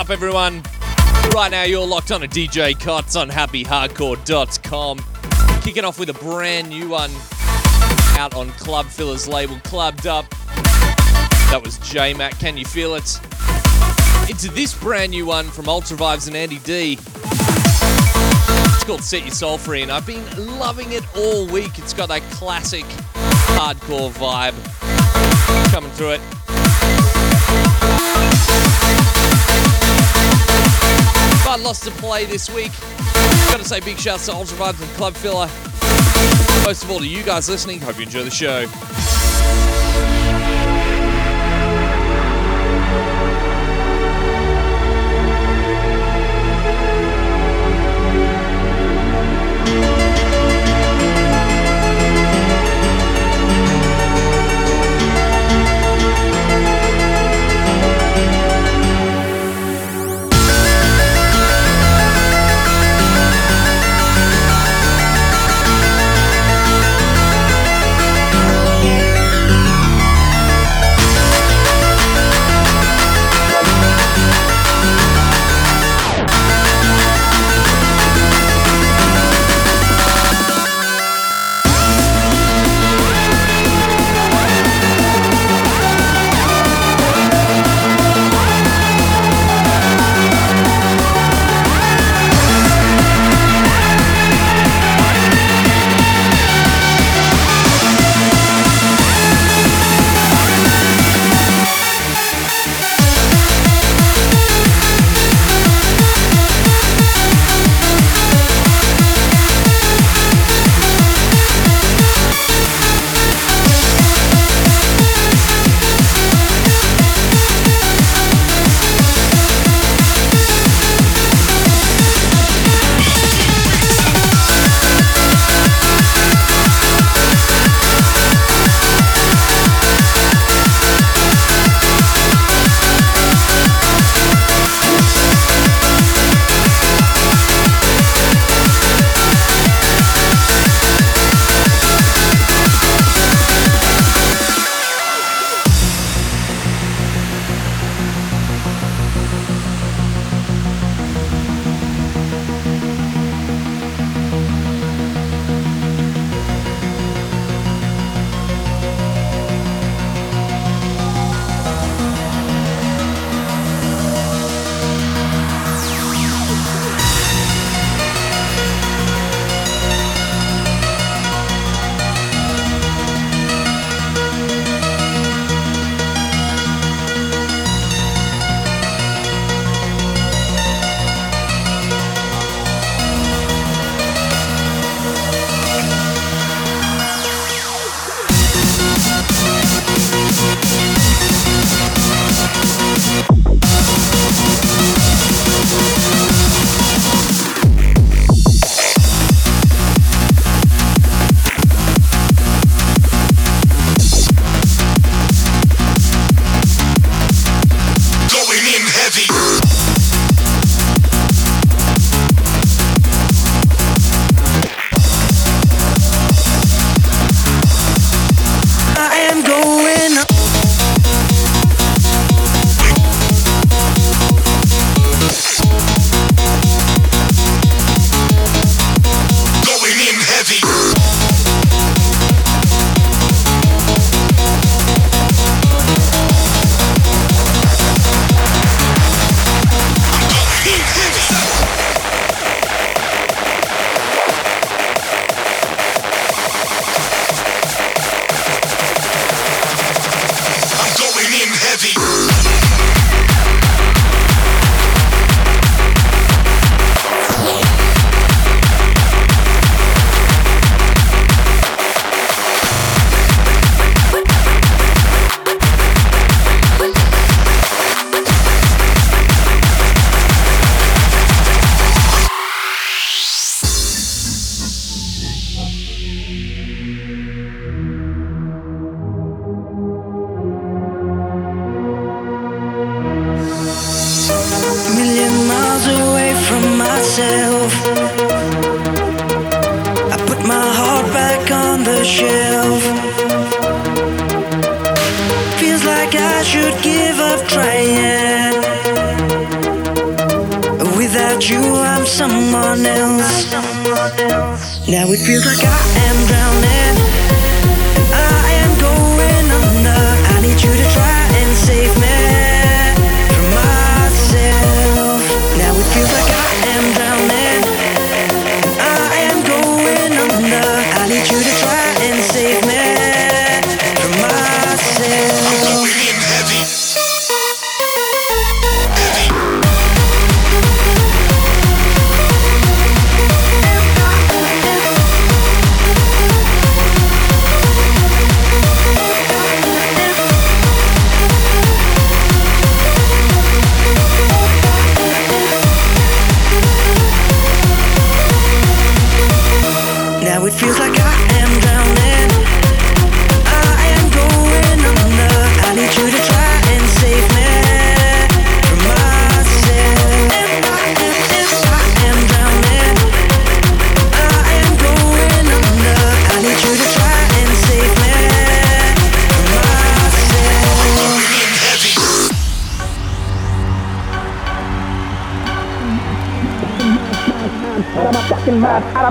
Up, everyone? Right now, you're locked on a DJ Cots on happyhardcore.com. Kicking off with a brand new one out on Club Filler's label, Clubbed Up. That was J Mac. Can you feel it? Into this brand new one from Ultra Vibes and Andy D. It's called Set Your Soul Free, and I've been loving it all week. It's got that classic hardcore vibe coming through it. Lots to play this week. Gotta say big shouts to Ultra Vibes and Club Filler. Most of all to you guys listening. Hope you enjoy the show.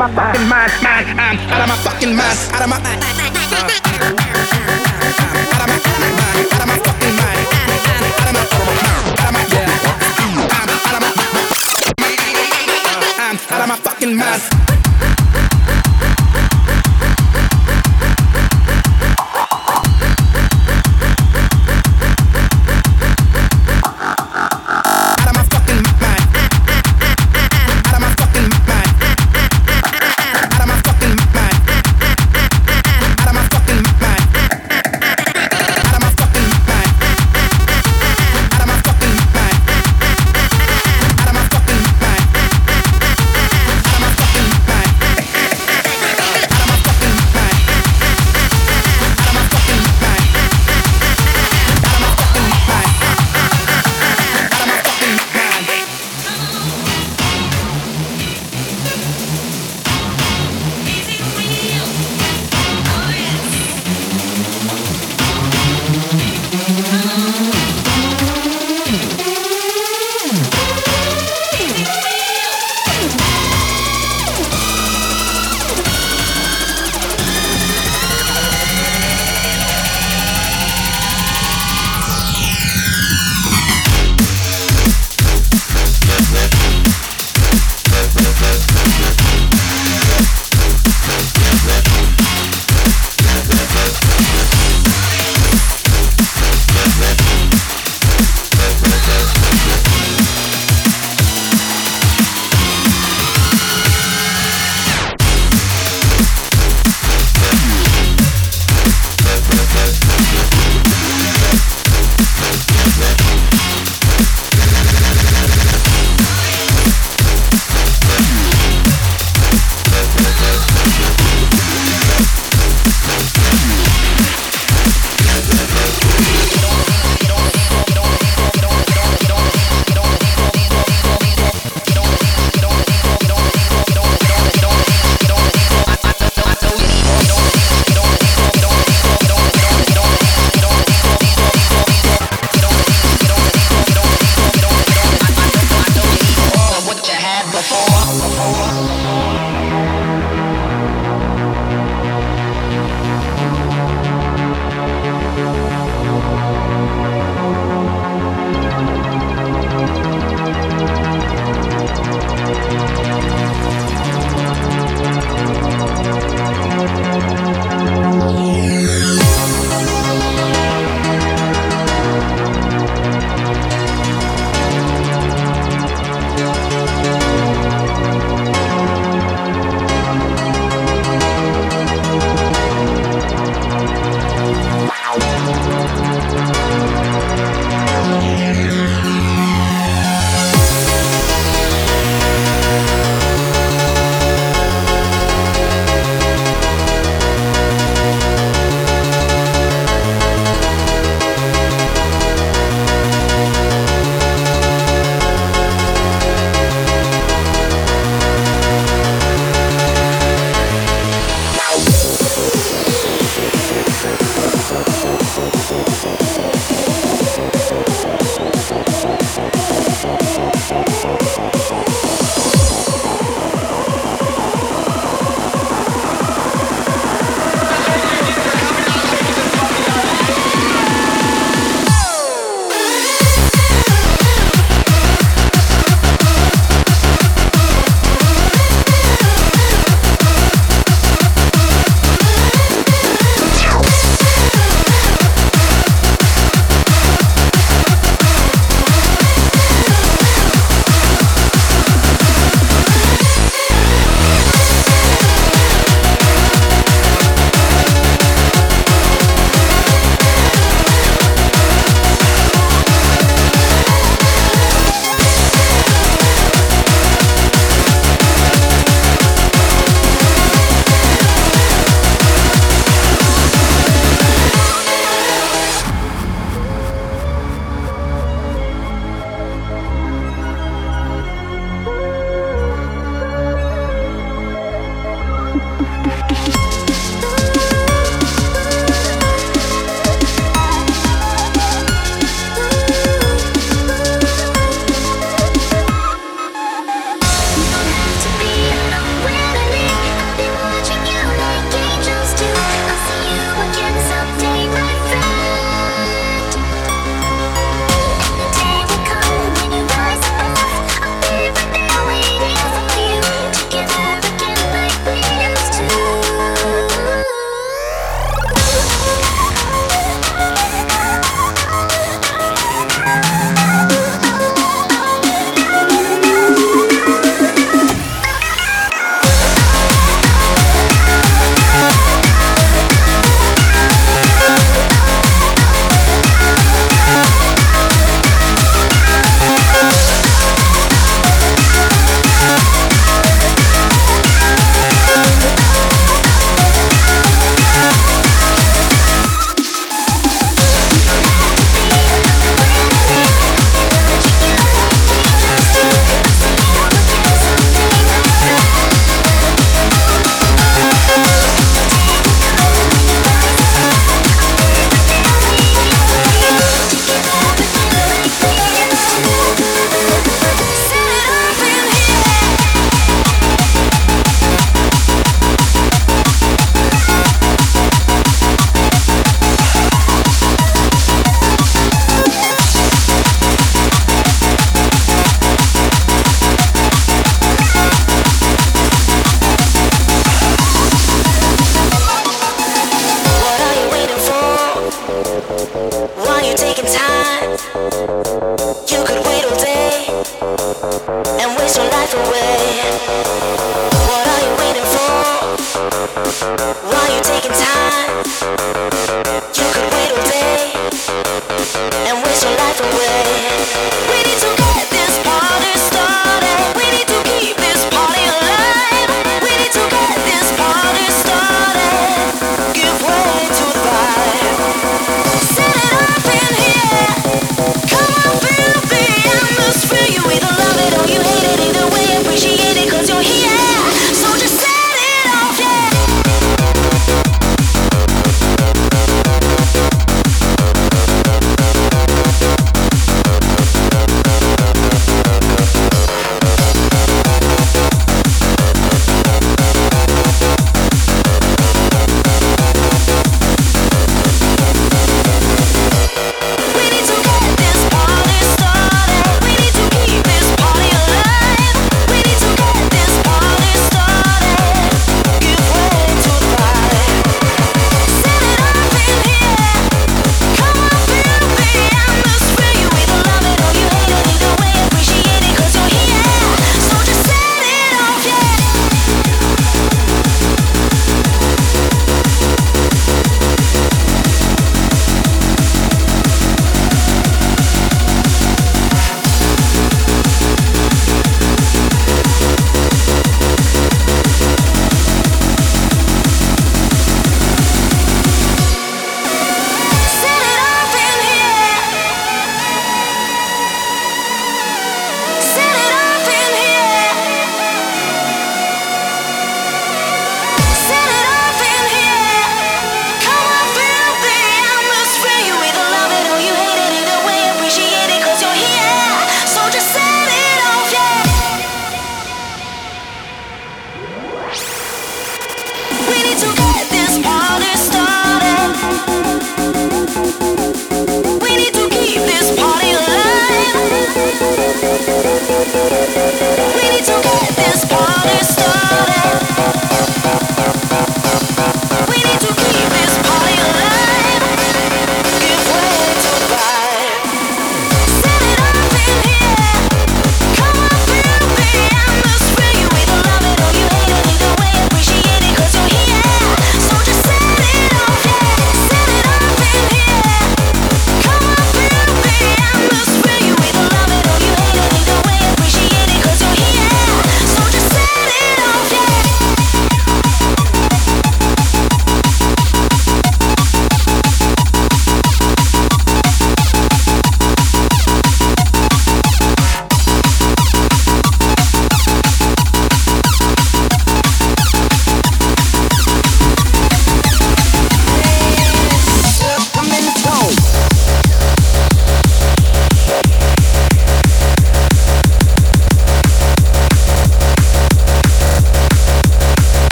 out of my fucking mind, mind. I'm out of my fucking mind, out of my mind.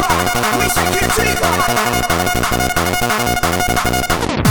I wish I could.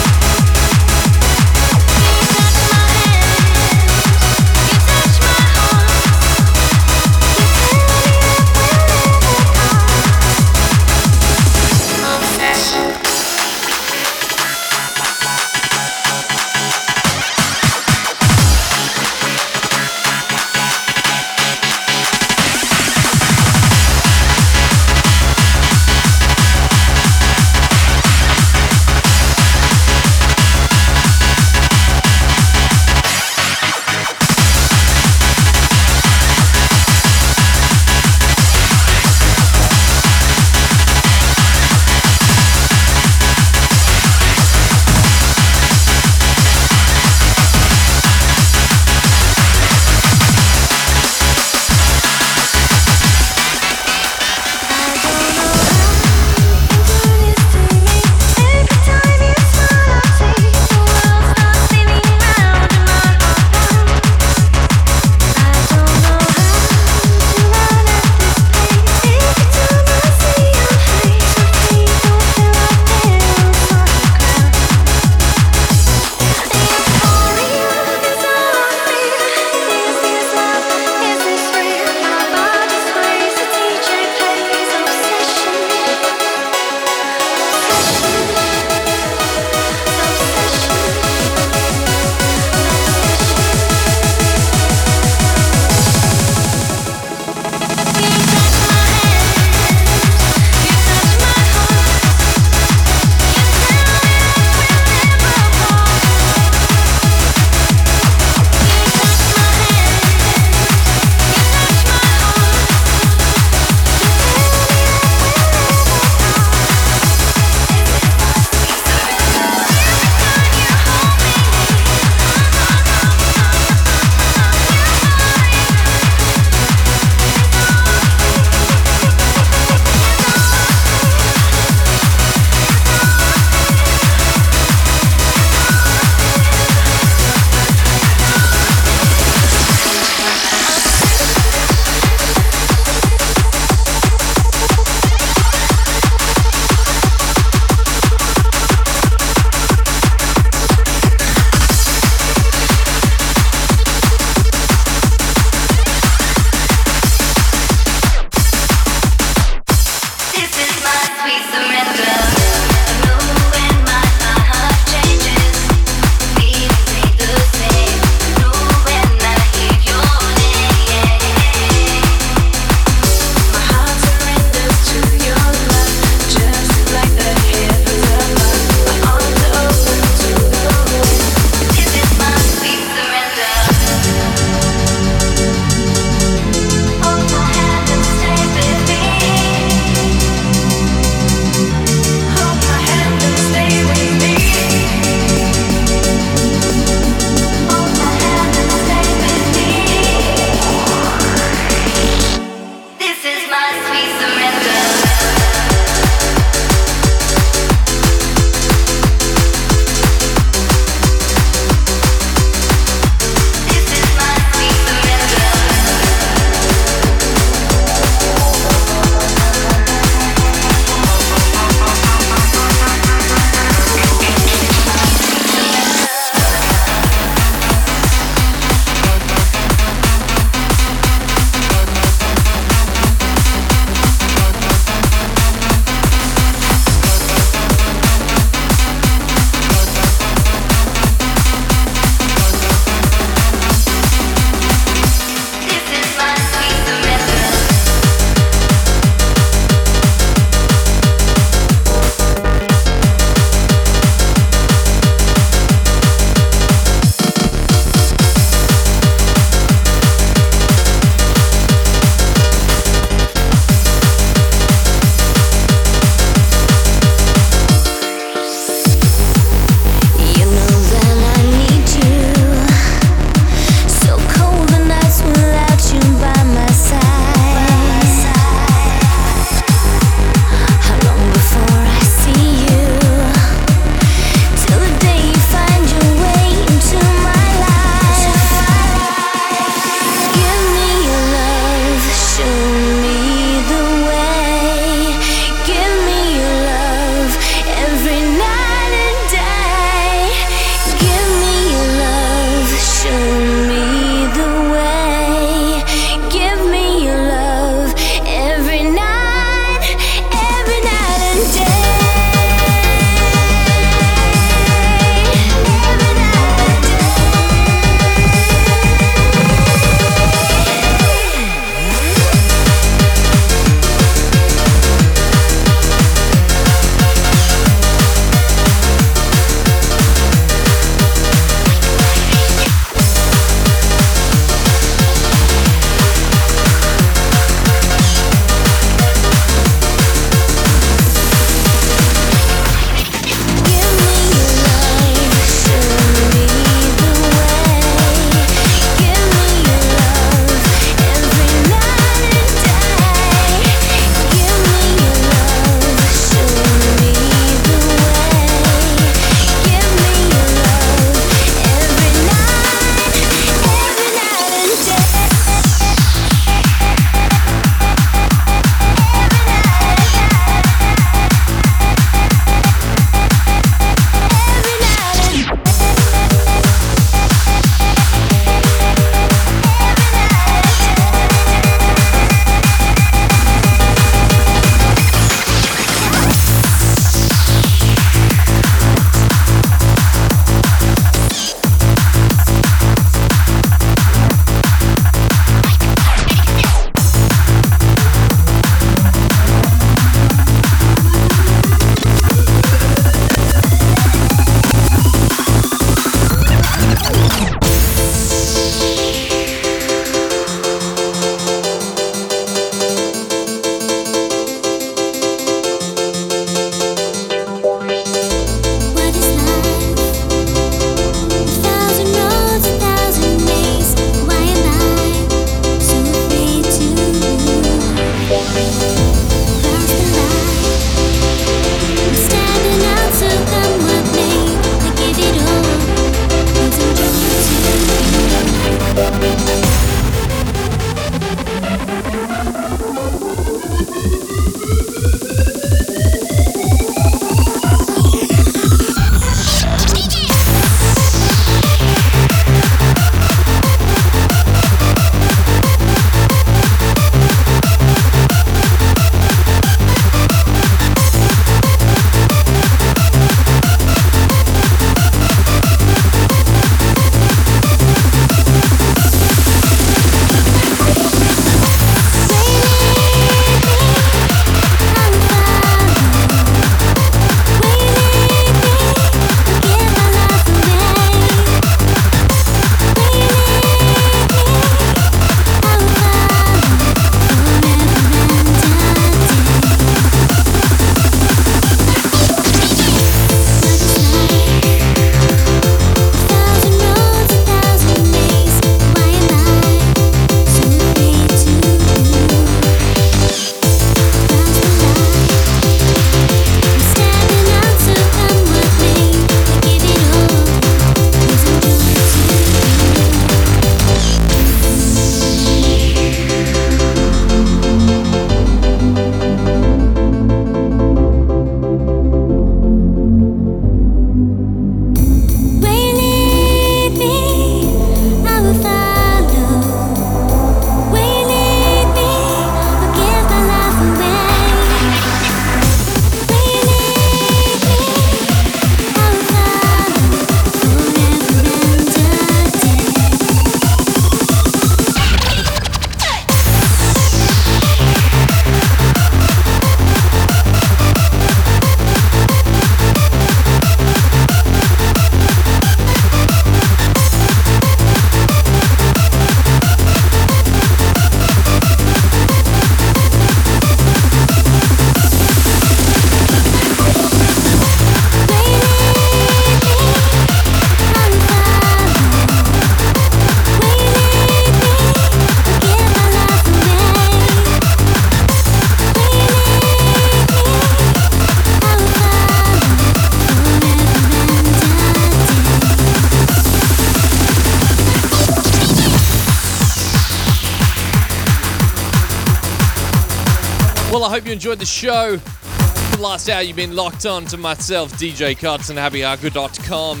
Enjoyed the show. For the last hour, you've been locked on to myself, DJ Cuts, and happyhardcore.com.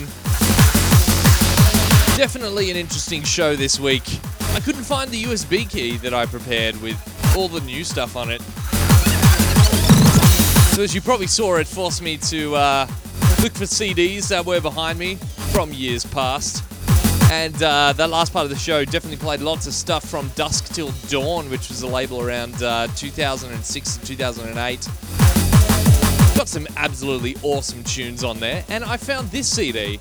Definitely an interesting show this week. I couldn't find the USB key that I prepared with all the new stuff on it. So, as you probably saw, it forced me to uh, look for CDs that were behind me from years past. And uh, that last part of the show definitely played lots of stuff from Dusk Till Dawn, which was a label around uh, 2006 and 2008. Got some absolutely awesome tunes on there. And I found this CD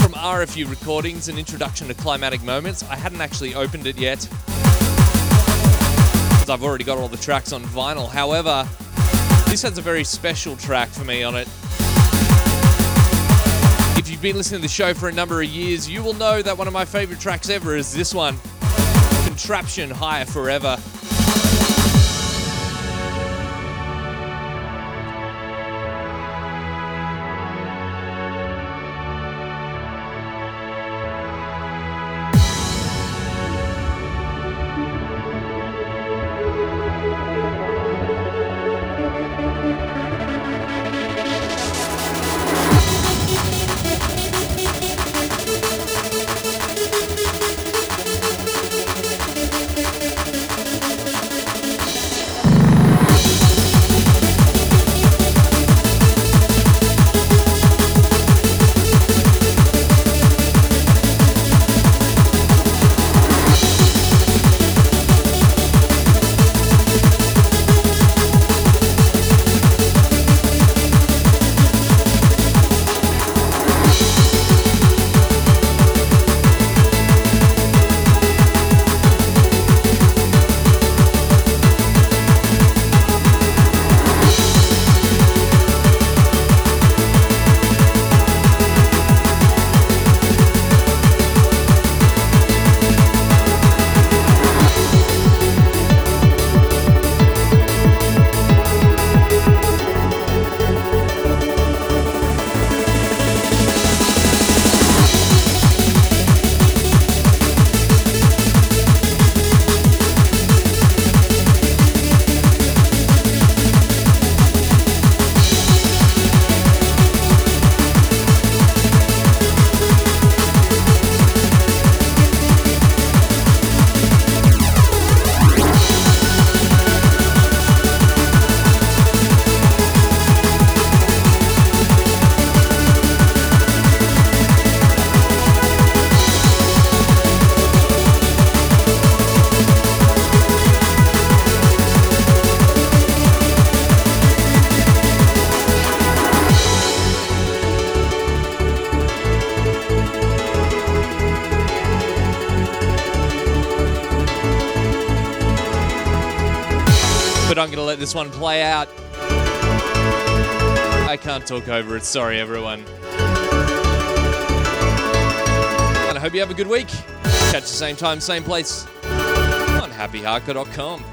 from RFU Recordings, an introduction to Climatic Moments. I hadn't actually opened it yet because I've already got all the tracks on vinyl. However, this has a very special track for me on it. If you've been listening to the show for a number of years, you will know that one of my favorite tracks ever is this one Contraption Higher Forever. This one play out. I can't talk over it. Sorry, everyone. And I hope you have a good week. Catch the same time, same place on happyhardcore.com.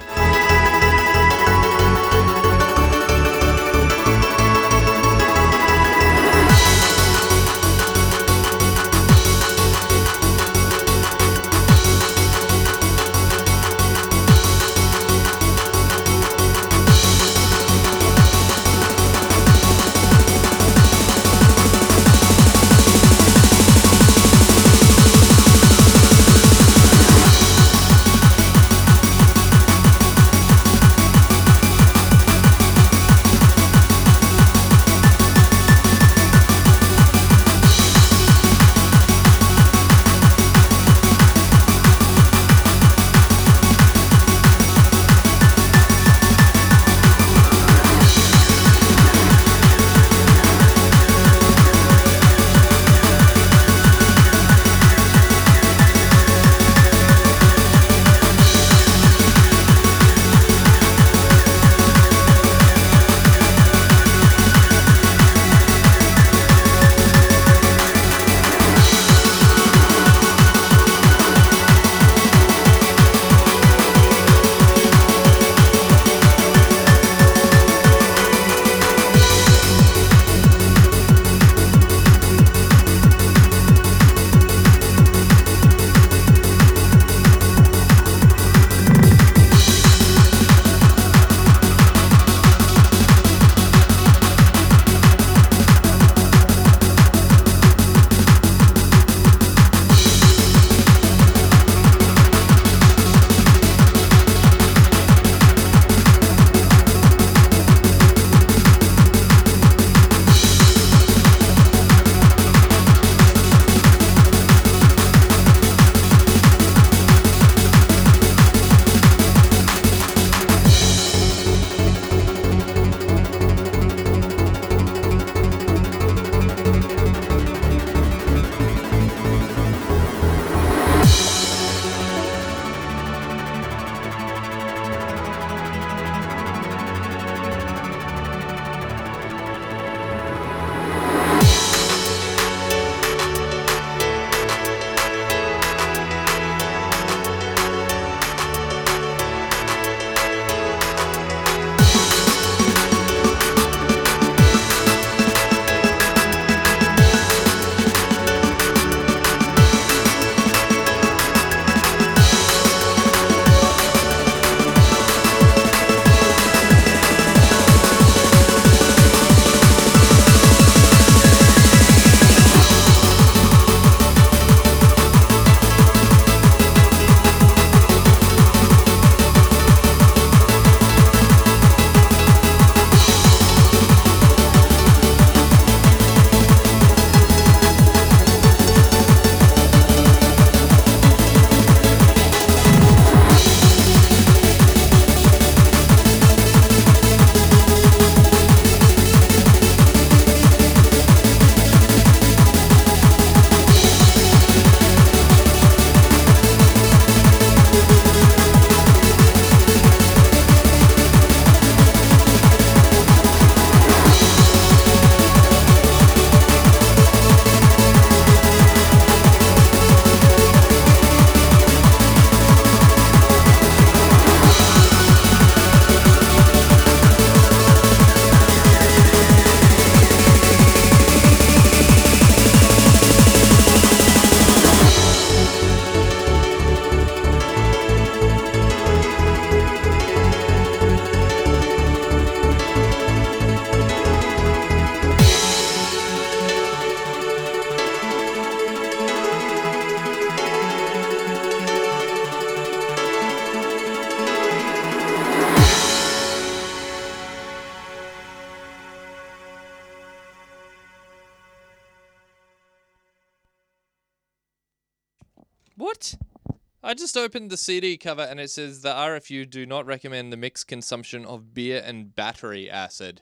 just opened the CD cover and it says the RFU do not recommend the mixed consumption of beer and battery acid.